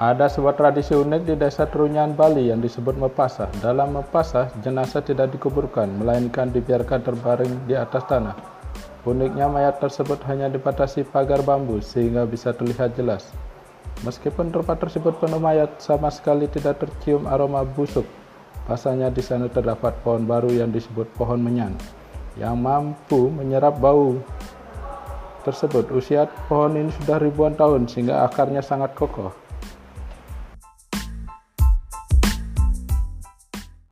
Ada sebuah tradisi unik di desa Trunyan, Bali yang disebut mepasah. Dalam mepasah, jenazah tidak dikuburkan, melainkan dibiarkan terbaring di atas tanah. Uniknya mayat tersebut hanya dibatasi pagar bambu sehingga bisa terlihat jelas. Meskipun tempat tersebut penuh mayat, sama sekali tidak tercium aroma busuk. Pasalnya di sana terdapat pohon baru yang disebut pohon menyan, yang mampu menyerap bau tersebut. Usia pohon ini sudah ribuan tahun sehingga akarnya sangat kokoh.